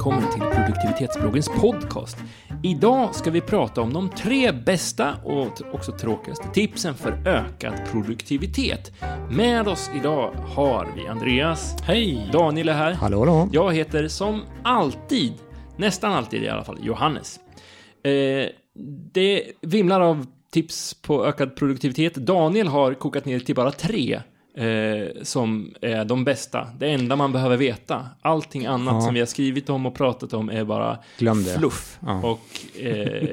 välkommen till produktivitetsbloggens podcast. Idag ska vi prata om de tre bästa och också tråkigaste tipsen för ökad produktivitet. Med oss idag har vi Andreas. Hej! Daniel är här. Hallå, hallå. Jag heter som alltid, nästan alltid i alla fall, Johannes. Eh, det vimlar av tips på ökad produktivitet. Daniel har kokat ner till bara tre eh, som är de bästa. Det enda man behöver veta. Allting annat Ja. som vi har skrivit om och pratat om är bara Glöm det. fluff. Ja. Och eh,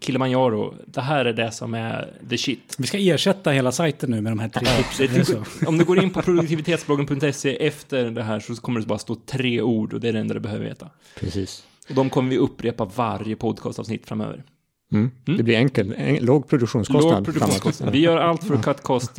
Kilimanjaro, det här är det som är the shit. Vi ska ersätta hela sajten nu med de här tre tipsen. typ, om du går in på produktivitetsbloggen.se efter det här så kommer det bara stå tre ord och det är det enda du behöver veta. Precis. Och de kommer vi upprepa varje podcastavsnitt framöver. Mm. Det blir enkelt. En, låg produktionskostnad. Låg produktionskostnad. Vi gör allt för att cut costs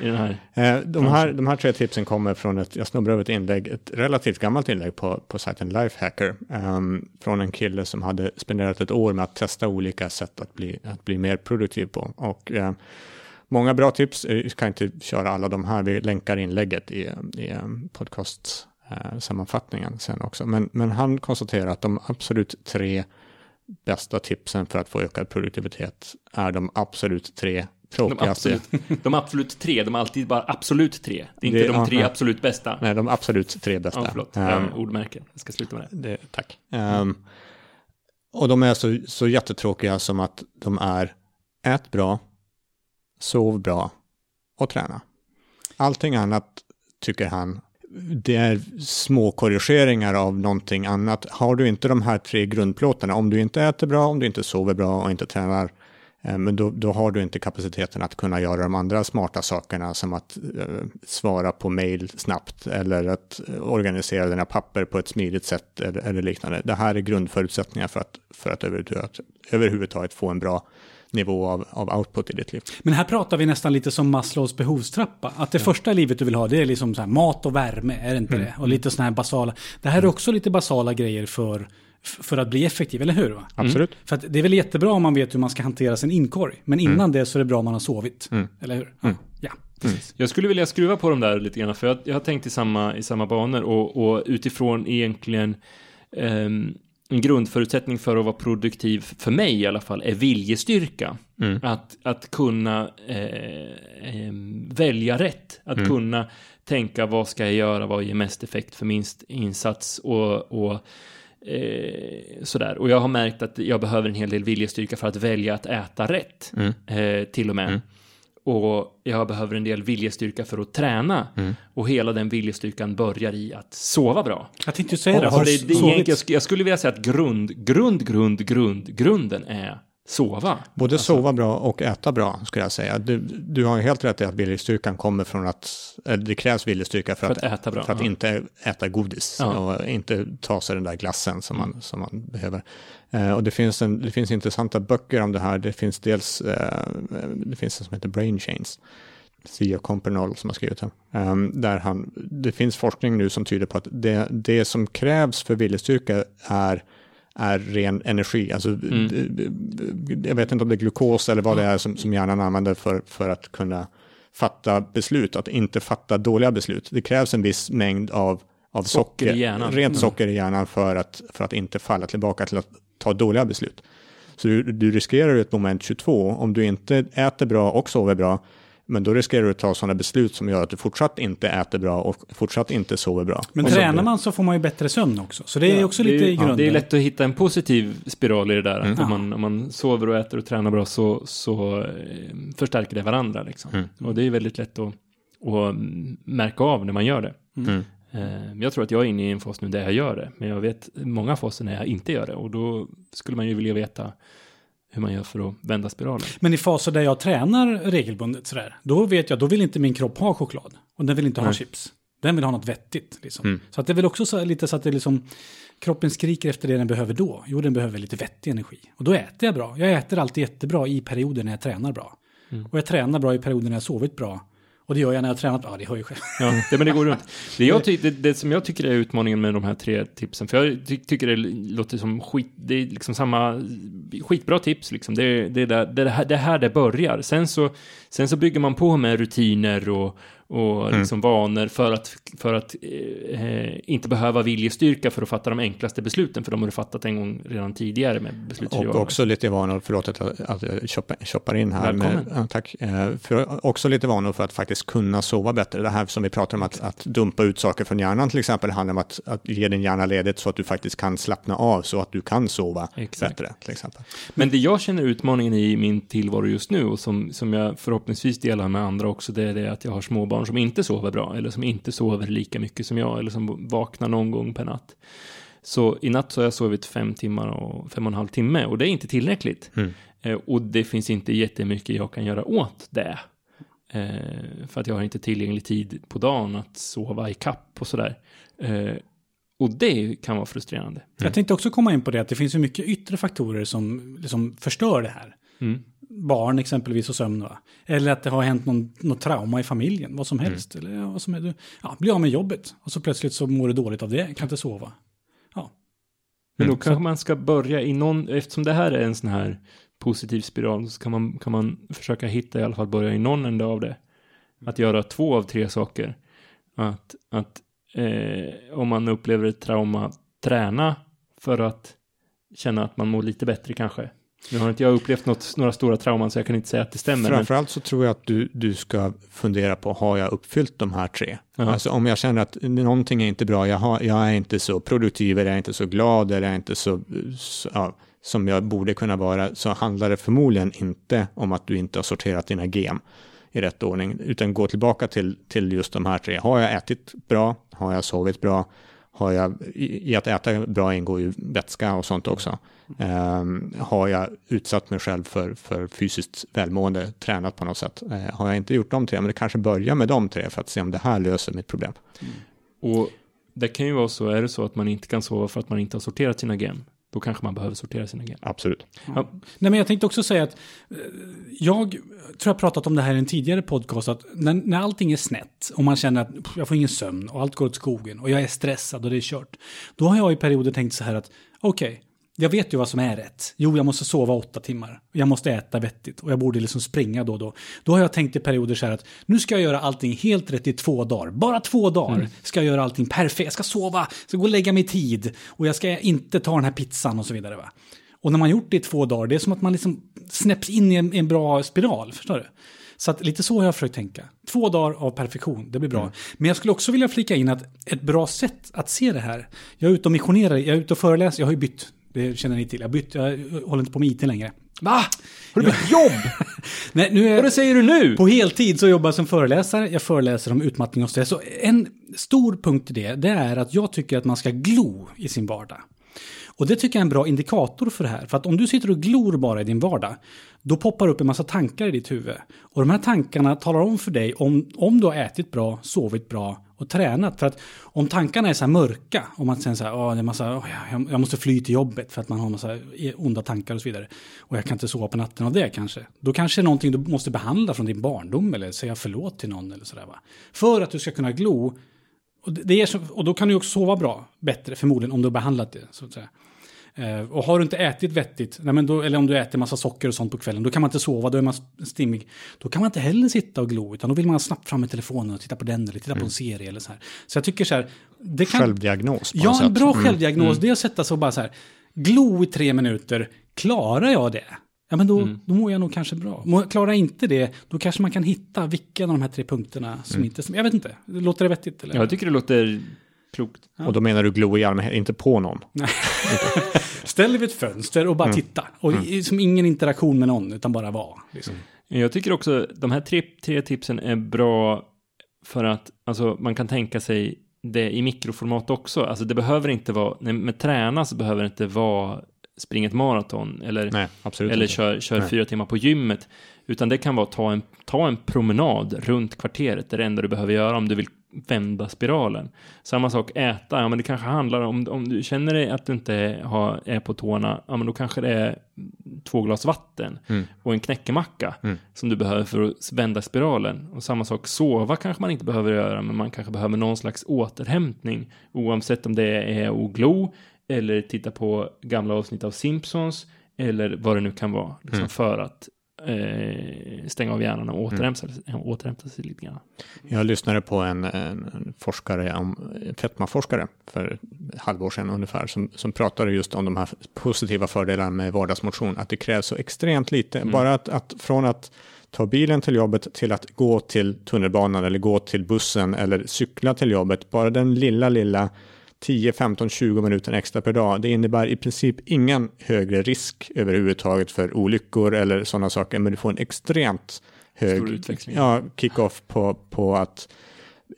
i den här. Eh, de, här, de här tre tipsen kommer från ett, jag snubblar över ett inlägg, ett relativt gammalt inlägg på, på sajten Lifehacker. ehm, från en kille som hade spenderat ett år med att testa olika sätt att bli, att bli mer produktiv på. Och eh, många bra tips, Eh, jag kan inte köra alla de här, vi länkar inlägget i, i eh, podcast eh, sammanfattningen sen också. Men, men han konstaterar att de absolut tre bästa tipsen för att få ökad produktivitet är de absolut tre De tråkigaste. absolut, de absolut tre, de är alltid bara absolut tre. Det är inte Det- de ja, tre nej. absolut bästa. Nej, de absolut tre bästa. Ja, förlåt. Jag ordmärker. Jag ska sluta med det. det, tack. Ehm, och de är så, så jättetråkiga som att de är ät bra, sov bra och träna. Allting annat tycker han, det är små korrigeringar av någonting annat. Har du inte de här tre grundplåtarna, om du inte äter bra, om du inte sover bra och inte tränar, men då, då har du inte kapaciteten att kunna göra de andra smarta sakerna som att eh, svara på mail snabbt eller att eh, organisera dina papper på ett smidigt sätt eller, eller liknande. Det här är grundförutsättningar för att, för att överhuvudtaget, överhuvudtaget få en bra nivå av, av output i ditt liv. Men här pratar vi nästan lite som Maslows behovstrappa. Att det första i livet du vill ha, det är liksom så här mat och värme, är det inte det? Och lite sådana här basala. Det här är också lite basala grejer för, för att bli effektiv, eller hur? Va? Absolut. För att det är väl jättebra om man vet hur man ska hantera sin inkorg. Men innan det så är det bra om man har sovit. Eller hur? Ja. ja. Jag skulle vilja skruva på dem där lite grann, för jag, jag har tänkt i samma, i samma banor och, och utifrån egentligen ehm, en grundförutsättning för att vara produktiv, för mig i alla fall, är viljestyrka. Att, att kunna eh, ehm, välja rätt. Att kunna tänka vad ska jag göra, vad ger mest effekt för minst insats och, och eh, sådär. Och jag har märkt att jag behöver en hel del viljestyrka för att välja att äta rätt. Eh, till och med. Och jag behöver en del viljestyrka för att träna. Och hela den viljestyrkan börjar i att sova bra. Jag tänkte ju säga det. Har det, det jag, jag skulle vilja säga att grund, grund, grund, grund, grunden är sova. Både sova bra och äta bra, skulle jag säga. Du, du har helt rätt i att viljestyrkan kommer från att, eller det krävs viljestyrka för, För att äta bra, För att ja. inte äta godis Ja. och inte ta sig den där glassen som man, som man behöver. Eh, och det finns, en, det finns intressanta böcker om det här. Det finns dels, eh, det finns en som heter Brain Chains. Theo Compernol som har skrivit den. Um, där han, det finns forskning nu som tyder på att det, det som krävs för viljestyrka är är ren energi. Alltså, Mm. jag vet inte om det är glukos eller vad det är som, som hjärnan använder för, för att kunna fatta beslut, att inte fatta dåliga beslut. Det krävs en viss mängd av, av Socker socker, i hjärnan. rent Mm. socker i hjärnan för att, för att inte falla tillbaka till att ta dåliga beslut. Så du, du riskerar ett moment 22 om du inte äter bra och sover bra. Men då riskerar du att ta sådana beslut som gör att du fortsatt inte äter bra och fortsatt inte sover bra. Men Och så- tränar man så får man ju bättre sömn också. Så det är också lite i grunden. det är lätt att hitta en positiv spiral i det där. Att Mm. om, man, om man sover och äter och tränar bra så, så eh, förstärker det varandra. Liksom. Mm. Och det är väldigt lätt att, att märka av när man gör det. Mm. Eh, Jag tror att jag är inne i en fas nu där jag gör det. Men jag vet många faser när jag inte gör det. Och då skulle man ju vilja veta hur man gör för att vända spiralen. Men i faser där jag tränar regelbundet sådär, då vet jag, då vill inte min kropp ha choklad. Och den vill inte ha chips. Den vill ha något vettigt. Liksom. Mm. Så att det är väl också så, lite så att det liksom, kroppen skriker efter det den behöver då. Jo, den behöver lite vettig energi. Och då äter jag bra. Jag äter alltid jättebra i perioder när jag tränar bra. Och jag tränar bra i perioder när jag sovit bra. Och det gör jag när jag tränar. tränat. Ja, det hör ju själv. Ja, det, men det går runt. Det, jag ty, det, det som jag tycker är utmaningen med de här tre tipsen, för jag ty, tycker det låter som skit, det är liksom samma skitbra tips liksom. Det, det, är där, det, här, det här det börjar. Sen så, sen så bygger man på med rutiner och, och Mm. liksom vanor för att, för att eh, inte behöva viljestyrka för att fatta de enklaste besluten, för de har du fattat en gång redan tidigare med beslutsvanor. Och också lite vanor, förlåt att att jag choppar, choppar in här. Välkommen. ja, tack. Eh, För också lite vanor för att faktiskt kunna sova bättre. Det här som vi pratar om att, att dumpa ut saker från hjärnan till exempel handlar om att, att ge din hjärna ledigt så att du faktiskt kan slappna av så att du kan sova Exakt. bättre till exempel. Men det jag känner utmaningen i min tillvaro just nu och som, som jag förhoppningsvis delar med andra också, det är det att jag har småbarn som inte sover bra eller som inte sover lika mycket som jag eller som vaknar någon gång per natt. Så i natt så har jag sovit fem timmar och fem och en halv timme och det är inte tillräckligt. Mm. Eh, och det finns inte jättemycket jag kan göra åt det. Eh, för att jag har inte tillgänglig tid på dagen att sova i kapp och sådär. Eh, och det kan vara frustrerande. Jag tänkte också komma in på det att det finns ju mycket yttre faktorer som liksom förstör det här. Mm. Barn exempelvis och sömn. Va? Eller att det har hänt någon, något trauma i familjen, vad som helst. Eller ja, vad som är, ja, blir av med jobbet och så plötsligt så mår du dåligt av det, kan inte sova. Ja, Men då Mm. kanske man ska börja i någon, eftersom det här är en sån här positiv spiral, så kan man, kan man försöka hitta i alla fall börja i någon ände av det. Att göra två av tre saker. Att, att eh, om man upplever ett trauma, träna för att känna att man mår lite bättre kanske. Nu har inte jag upplevt något, några stora trauman så jag kan inte säga att det stämmer. Men, Framförallt så tror jag att du, du ska fundera på, har jag uppfyllt de här tre? Ja. Alltså om jag känner att någonting är inte bra, jag, har, jag är inte så produktiv, eller jag är inte så glad, eller jag är inte så, så ja, som jag borde kunna vara, så handlar det förmodligen inte om att du inte har sorterat dina gem i rätt ordning, utan gå tillbaka till, till just de här tre. Har jag ätit bra? Har jag sovit bra? Har jag, i, att äta bra ingår ju vätska och sånt också. Um, har jag utsatt mig själv för, för fysiskt välmående, tränat på något sätt? Uh, har jag inte gjort de tre, men det kanske börjar med de tre för att se om det här löser mitt problem. Mm. och det kan ju vara så, är det så att man inte kan sova för att man inte har sorterat sina gem, då kanske man behöver sortera sina gem. Absolut. Ja, Nej, men jag tänkte också säga att eh, jag tror jag pratat om det här i en tidigare podcast, att när, när allting är snett och man känner att "Pff, jag får ingen sömn och allt går åt skogen och jag är stressad och det är kört. Då har jag i perioder tänkt så här att okej, jag vet ju vad som är rätt. Jo, jag måste sova åtta timmar. Jag måste äta vettigt och jag borde liksom springa då och då. Då har jag tänkt i perioder så här att nu ska jag göra allting helt rätt i två dagar. Bara två dagar ska jag göra allting perfekt. Jag ska sova, jag ska gå och lägga mig i tid och jag ska inte ta den här pizzan och så vidare. Va? Och när man gjort det i två dagar, det är som att man liksom snäpps in i en, en bra spiral. Förstår du? Så att lite så har jag försökt tänka. Två dagar av perfektion, det blir bra. Men jag skulle också vilja flika in att ett bra sätt att se det här. Jag är ute och missionerar, jag är ute och föreläser, jag har ju bytt. Det känner ni till. Jag bytt, jag håller inte på med IT längre. Va? Har du bytt jobb? Nej, nu är Vad säger du nu? på heltid så jobbar jag som föreläsare. Jag föreläser om utmattning och stress. Så en stor punkt i det, det är att jag tycker att man ska glo i sin vardag. Och det tycker jag är en bra indikator för det här. För att om du sitter och glor bara i din vardag, då poppar upp en massa tankar i ditt huvud. Och de här tankarna talar om för dig om, om du har ätit bra, sovit bra och tränat. För att om tankarna är så här mörka, om man säger så här, oh, det är massa, oh, jag, jag måste fly till jobbet för att man har massa e, onda tankar och så vidare. Och jag kan inte sova på natten av det kanske. Då kanske det är någonting du måste behandla från din barndom eller säga förlåt till någon eller sådär va. För att du ska kunna glo. Och, det det är så, och då kan du också sova bra, bättre förmodligen om du har behandlat det. Så att säga. Eh, och har du inte ätit vettigt, nej men då, eller om du äter massa socker och sånt på kvällen, då kan man inte sova, då är man stimmig. Då kan man inte heller sitta och glo, utan då vill man snabbt fram med telefonen och titta på den eller titta på en serie eller så här. Så jag tycker så här, det kan... Självdiagnos Ja, en bra Mm. självdiagnos, det är att sätta sig och bara så här, glo i tre minuter, klarar jag det? Ja, men då, då mår jag nog kanske bra. Må- Klarar jag inte det, då kanske man kan hitta vilka av de här tre punkterna som inte... Jag vet inte, låter det vettigt? Eller? Ja, jag tycker det låter klokt. Och då menar du glo i allmänhet, inte på någon. Ställ dig vid ett fönster och bara Mm. titta. Och i- som ingen interaktion med någon, utan bara vara. Liksom. Jag tycker också de här tre, tre tipsen är bra för att alltså, man kan tänka sig det i mikroformat också. Alltså det behöver inte vara, nej, med träna så behöver det inte vara springa ett maraton eller, Nej, eller inte. kör, kör Nej. fyra timmar på gymmet. Utan det kan vara ta en, ta en promenad runt kvarteret. Det är det enda du behöver göra om du vill vända spiralen. Samma sak äta, ja men det kanske handlar om, om du känner dig att du inte har, är på tårna, ja men då kanske det är två glas vatten Mm. och en knäckemacka Mm. som du behöver för att vända spiralen. Och samma sak, sova kanske man inte behöver göra, men man kanske behöver någon slags återhämtning. Oavsett om det är att glo, eller titta på gamla avsnitt av Simpsons, eller vad det nu kan vara. Liksom Mm. För att eh, stänga av hjärnan och återhämta, mm. återhämta sig lite grann. Jag lyssnade på en, en forskare, om, fetmaforskare för ett halvår sedan ungefär, som, som pratade just om de här positiva fördelarna med vardagsmotion, att det krävs så extremt lite. Mm. Bara att, att från att ta bilen till jobbet till att gå till tunnelbanan eller gå till bussen eller cykla till jobbet, bara den lilla, lilla 10, 15, 20 minuter extra per dag. Det innebär i princip ingen högre risk överhuvudtaget för olyckor eller sådana saker, men du får en extremt hög ja, kick-off på, på att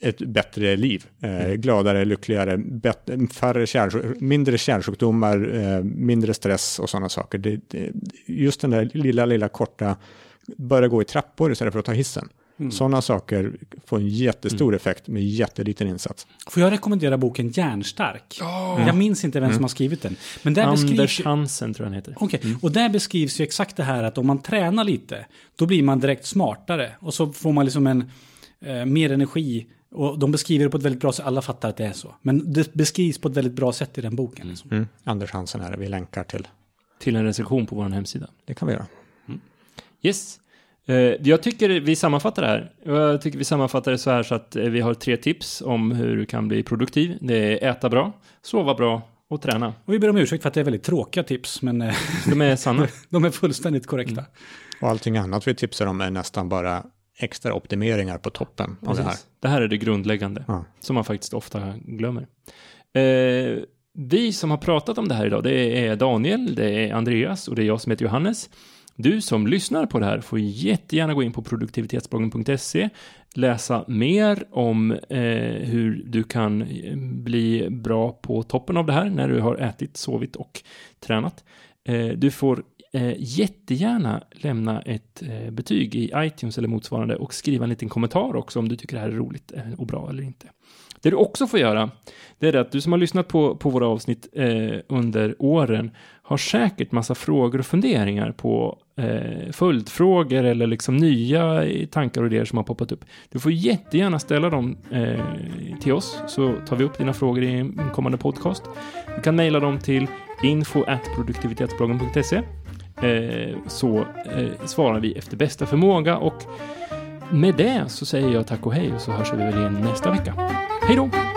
ett bättre liv, eh, mm. gladare, lyckligare, bättre, färre kärl, mindre kärlsjukdomar, eh, mindre stress och sådana saker. Det, det, just den där lilla, lilla korta, börja gå i trappor istället för att ta hissen. Mm. Sådana saker får en jättestor mm. effekt med jätteliten insats. Får jag rekommendera boken Järnstark? Oh. Jag minns inte vem mm. som har skrivit den. Men där Anders beskrivs... Hansen tror jag han heter. Okej, okay. mm. och där beskrivs ju exakt det här att om man tränar lite, då blir man direkt smartare. Och så får man liksom en eh, mer energi. Och de beskriver det på ett väldigt bra sätt, alla fattar att det är så. Men det beskrivs på ett väldigt bra sätt i den boken. Liksom. Mm. Anders Hansen är det, vi länkar till. Till en recension på vår hemsida. Det kan vi göra. Mm. Yes. Eh, jag tycker vi sammanfattar det här. Jag tycker vi sammanfattar det så här så att eh, vi har tre tips om hur du kan bli produktiv. Det är äta bra, sova bra och träna. Och vi ber om ursäkt för att det är väldigt tråkiga tips, men eh, de är sanna. de är fullständigt korrekta. Mm. Och allting annat vi tipsar om är nästan bara extra optimeringar på toppen av det här. Det här är det grundläggande, ja. som man faktiskt ofta glömmer. Eh, vi som har pratat om det här idag, det är Daniel, det är Andreas och det är jag som heter Johannes. Du som lyssnar på det här får jättegärna gå in på produktivitetsbloggen.se, läsa mer om eh, hur du kan eh, bli bra på toppen av det här när du har ätit, sovit och tränat. Eh, du får eh, jättegärna lämna ett eh, betyg i iTunes eller motsvarande och skriva en liten kommentar också om du tycker det här är roligt eh, och bra eller inte. Det du också får göra, det är att du som har lyssnat på, på våra avsnitt eh, under åren har säkert massa frågor och funderingar på eh, följdfrågor eller liksom nya tankar och idéer som har poppat upp. Du får jättegärna ställa dem eh, till oss så tar vi upp dina frågor i en kommande podcast. Du kan mejla dem till info.produktivitetsbloggen.se eh, så eh, svarar vi efter bästa förmåga och med det så säger jag tack och hej och så hörs vi väl igen nästa vecka. Hej då!